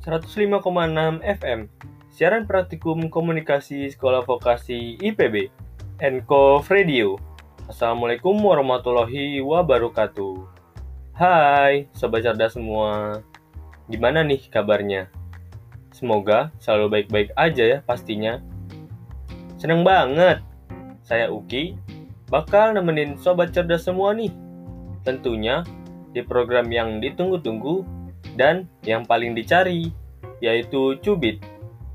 105,6 FM Siaran Praktikum Komunikasi Sekolah Vokasi IPB Enko Radio. Assalamualaikum warahmatullahi wabarakatuh. Hai Sobat Cerdas semua. Gimana nih kabarnya? Semoga selalu baik-baik aja ya pastinya. Seneng banget. Saya Uki Bakal nemenin Sobat Cerdas semua nih. Tentunya di program yang ditunggu-tunggu dan yang paling dicari, yaitu Cubit,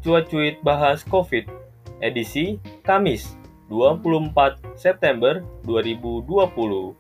Cuat-Cuit Bahas COVID, edisi Kamis 24 September 2020.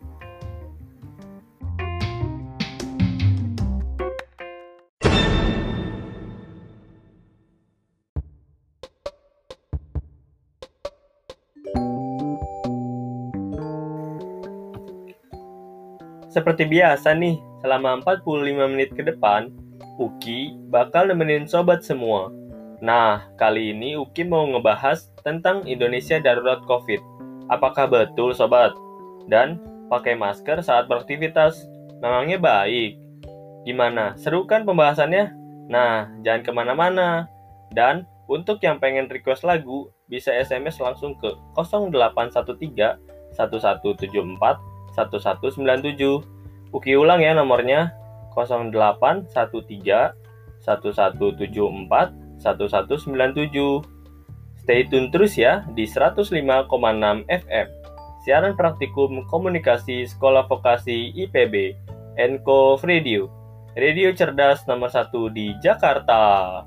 Seperti biasa nih, selama 45 menit ke depan, Uki bakal nemenin sobat semua. Nah, kali ini Uki mau ngebahas tentang Indonesia darurat COVID. Apakah betul sobat? Dan pakai masker saat beraktivitas memangnya baik? Gimana? Seru kan pembahasannya? Nah, jangan ke mana-mana. Dan untuk yang pengen request lagu, bisa SMS langsung ke 0813 1174 1197. Uki ulang ya nomornya 0813 1174 1197. Stay tune terus ya di 105,6 FM. Siaran praktikum komunikasi Sekolah Vokasi IPB, Enko Radio. Radio cerdas nomor satu di Jakarta.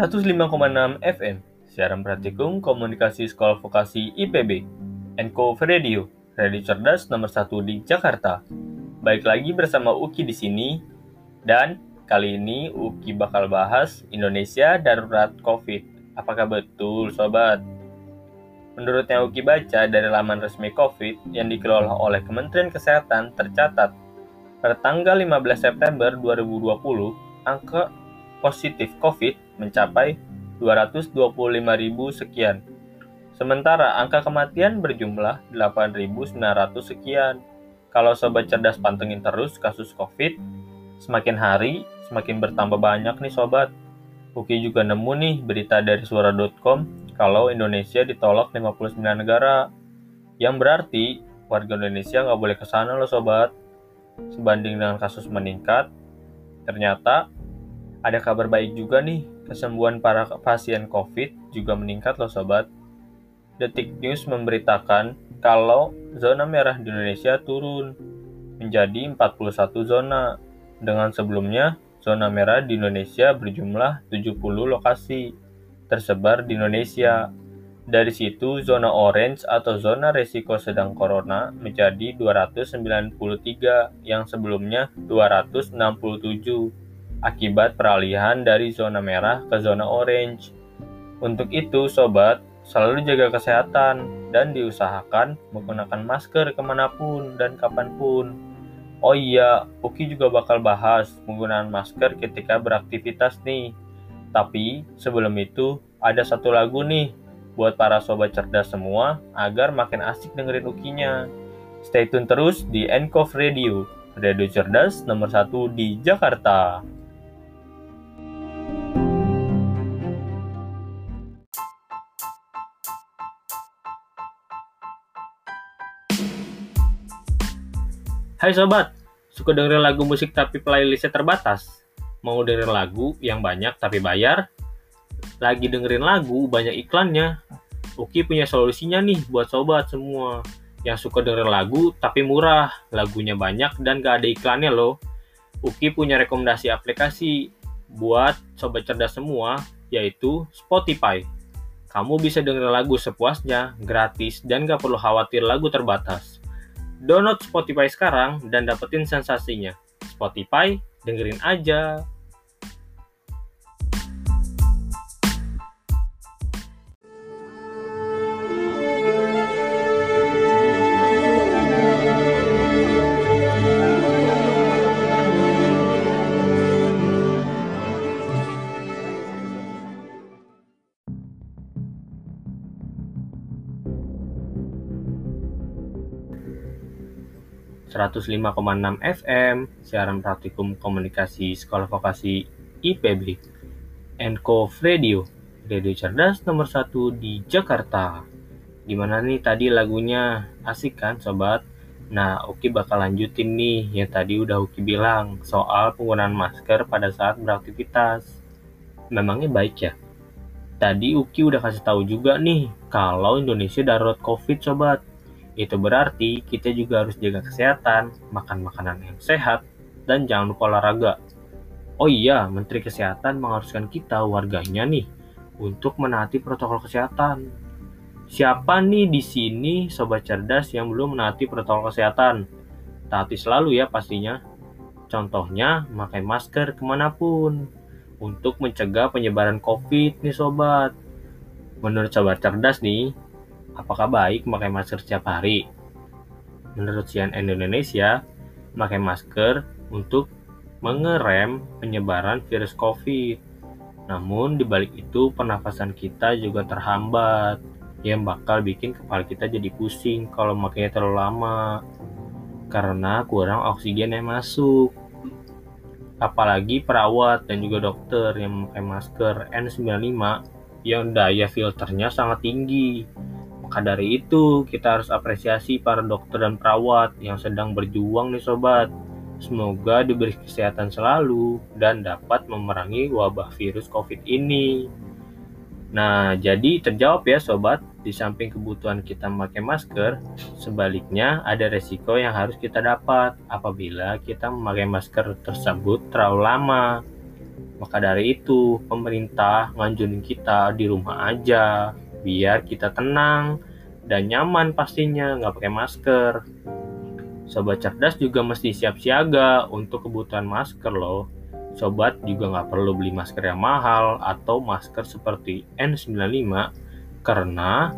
105,6 FM, siaran praktikum komunikasi sekolah vokasi IPB, Enko Radio, radio cerdas nomor satu di Jakarta. Baik lagi bersama Uki di sini, dan kali ini Uki bakal bahas Indonesia darurat COVID. Apakah betul, sobat? Menurut yang Uki baca dari laman resmi COVID yang dikelola oleh Kementerian Kesehatan tercatat pada tanggal 15 September 2020, angka positif COVID mencapai 225.000 sekian. Sementara angka kematian berjumlah 8.900 sekian. Kalau sobat cerdas pantengin terus kasus COVID, semakin hari semakin bertambah banyak nih sobat. Uki juga nemu nih berita dari suara.com kalau Indonesia ditolak 59 negara. Yang berarti warga Indonesia nggak boleh ke sana loh sobat. Sebanding dengan kasus meningkat, ternyata ada kabar baik juga nih, kesembuhan para pasien COVID juga meningkat loh sobat. Detik News memberitakan kalau zona merah di Indonesia turun menjadi 41 zona. Dengan sebelumnya, zona merah di Indonesia berjumlah 70 lokasi tersebar di Indonesia. Dari situ, zona orange atau zona resiko sedang corona menjadi 293 yang sebelumnya 267 akibat peralihan dari zona merah ke zona orange. Untuk itu, sobat, selalu jaga kesehatan dan diusahakan menggunakan masker ke mana pun dan kapan pun. Oh iya, Uki juga bakal bahas penggunaan masker ketika beraktivitas nih. Tapi sebelum itu, ada satu lagu nih buat para sobat cerdas semua agar makin asik dengerin Ukinya. Stay tune terus di Enkov Radio, radio cerdas nomor satu di Jakarta. Hai sobat, suka dengerin lagu musik tapi playlistnya terbatas? Mau dengerin lagu yang banyak tapi bayar? Lagi dengerin lagu banyak iklannya? Uki punya solusinya nih buat sobat semua yang suka dengerin lagu tapi murah, lagunya banyak dan gak ada iklannya loh. Uki punya rekomendasi aplikasi buat sobat cerdas semua, yaitu Spotify. Kamu bisa dengerin lagu sepuasnya, gratis, dan gak perlu khawatir lagu terbatas. Download Spotify sekarang dan dapetin sensasinya. Spotify, dengerin aja. 105,6 FM, siaran praktikum komunikasi Sekolah Vokasi IPB, Enco Radio, radio cerdas nomor satu di Jakarta. Gimana nih tadi lagunya? Asik kan sobat? Nah, Uki bakal lanjutin nih yang tadi udah Uki bilang soal penggunaan masker pada saat beraktivitas. Memangnya baik ya? Tadi Uki udah kasih tahu juga nih kalau Indonesia darurat COVID sobat. Itu berarti kita juga harus jaga kesehatan, makan makanan yang sehat, dan jangan lupa olahraga. Oh iya, Menteri Kesehatan mengharuskan kita warganya nih untuk menaati protokol kesehatan. Siapa nih di sini sobat cerdas yang belum menaati protokol kesehatan? Taati selalu ya pastinya. Contohnya, memakai masker ke mana pun untuk mencegah penyebaran COVID nih sobat. Menurut sobat cerdas nih, Apakah baik memakai masker setiap hari? Menurut CNN Indonesia, memakai masker untuk mengerem penyebaran virus COVID. Namun di balik itu pernafasan kita juga terhambat yang bakal bikin kepala kita jadi pusing kalau makanya terlalu lama karena kurang oksigen yang masuk. Apalagi perawat dan juga dokter yang memakai masker N95 yang daya filternya sangat tinggi maka dari itu, kita harus apresiasi para dokter dan perawat yang sedang berjuang nih sobat. Semoga diberi kesehatan selalu dan dapat memerangi wabah virus COVID ini. Nah, jadi terjawab ya sobat, di samping kebutuhan kita memakai masker, sebaliknya ada resiko yang harus kita dapat apabila kita memakai masker tersebut terlalu lama. Maka dari itu, pemerintah nganjurin kita di rumah aja, biar kita tenang dan nyaman pastinya nggak pakai masker. Sobat cerdas juga mesti siap siaga untuk kebutuhan masker loh. Sobat juga nggak perlu beli masker yang mahal atau masker seperti N95 karena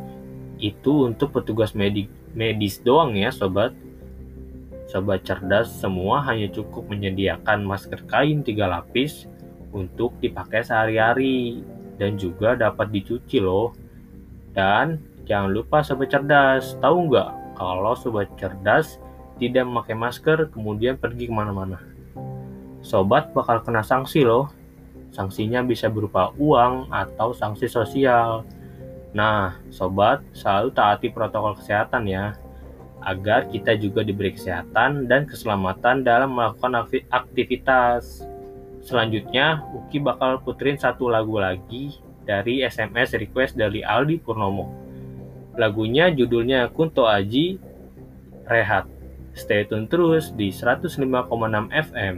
itu untuk petugas medik, medis doang ya sobat. Sobat cerdas semua hanya cukup menyediakan masker kain tiga lapis untuk dipakai sehari-hari dan juga dapat dicuci loh. Dan jangan lupa sobat cerdas, tahu nggak kalau sobat cerdas tidak memakai masker kemudian pergi ke mana-mana? Sobat bakal kena sanksi loh. Sanksinya bisa berupa uang atau sanksi sosial. Nah, sobat selalu taati protokol kesehatan ya, agar kita juga diberi kesehatan dan keselamatan dalam melakukan aktivitas. Selanjutnya, Uki bakal puterin satu lagu lagi dari SMS request dari Aldi Purnomo. Lagunya judulnya Kunto Aji Rehat. Stay tune terus di 105,6 FM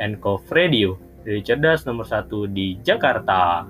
Enkov Radio, dari cerdas nomor satu di Jakarta.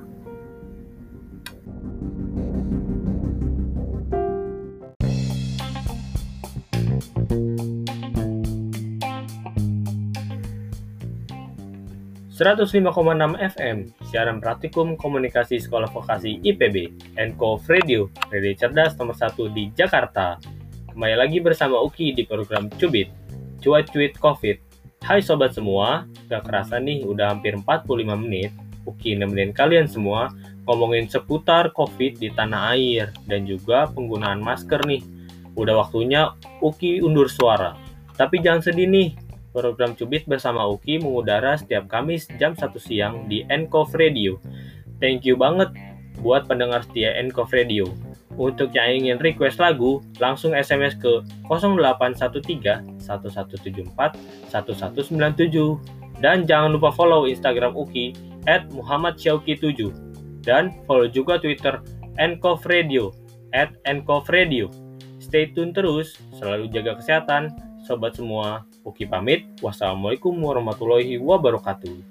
105,6 FM, siaran praktikum komunikasi sekolah vokasi IPB, Enco Radio, radio cerdas nomor 1 di Jakarta. Kembali lagi bersama Uki di program Cubit, Cuat-Cuit Covid. Hai sobat semua, gak kerasa nih udah hampir 45 menit, Uki nemenin kalian semua ngomongin seputar Covid di tanah air dan juga penggunaan masker nih. Udah waktunya Uki undur suara. Tapi jangan sedih nih, Program Cubit bersama Uki mengudara setiap Kamis jam 1 siang di Enkov Radio. Thank you banget buat pendengar setia Enkov Radio. Untuk yang ingin request lagu, langsung SMS ke 0813 1174 1197. Dan jangan lupa follow Instagram Uki at Muhammad 7 dan follow juga Twitter Enkov Radio at Enkov Radio. Stay tune terus, selalu jaga kesehatan, sobat semua. Uki pamit. Wassalamualaikum warahmatullahi wabarakatuh.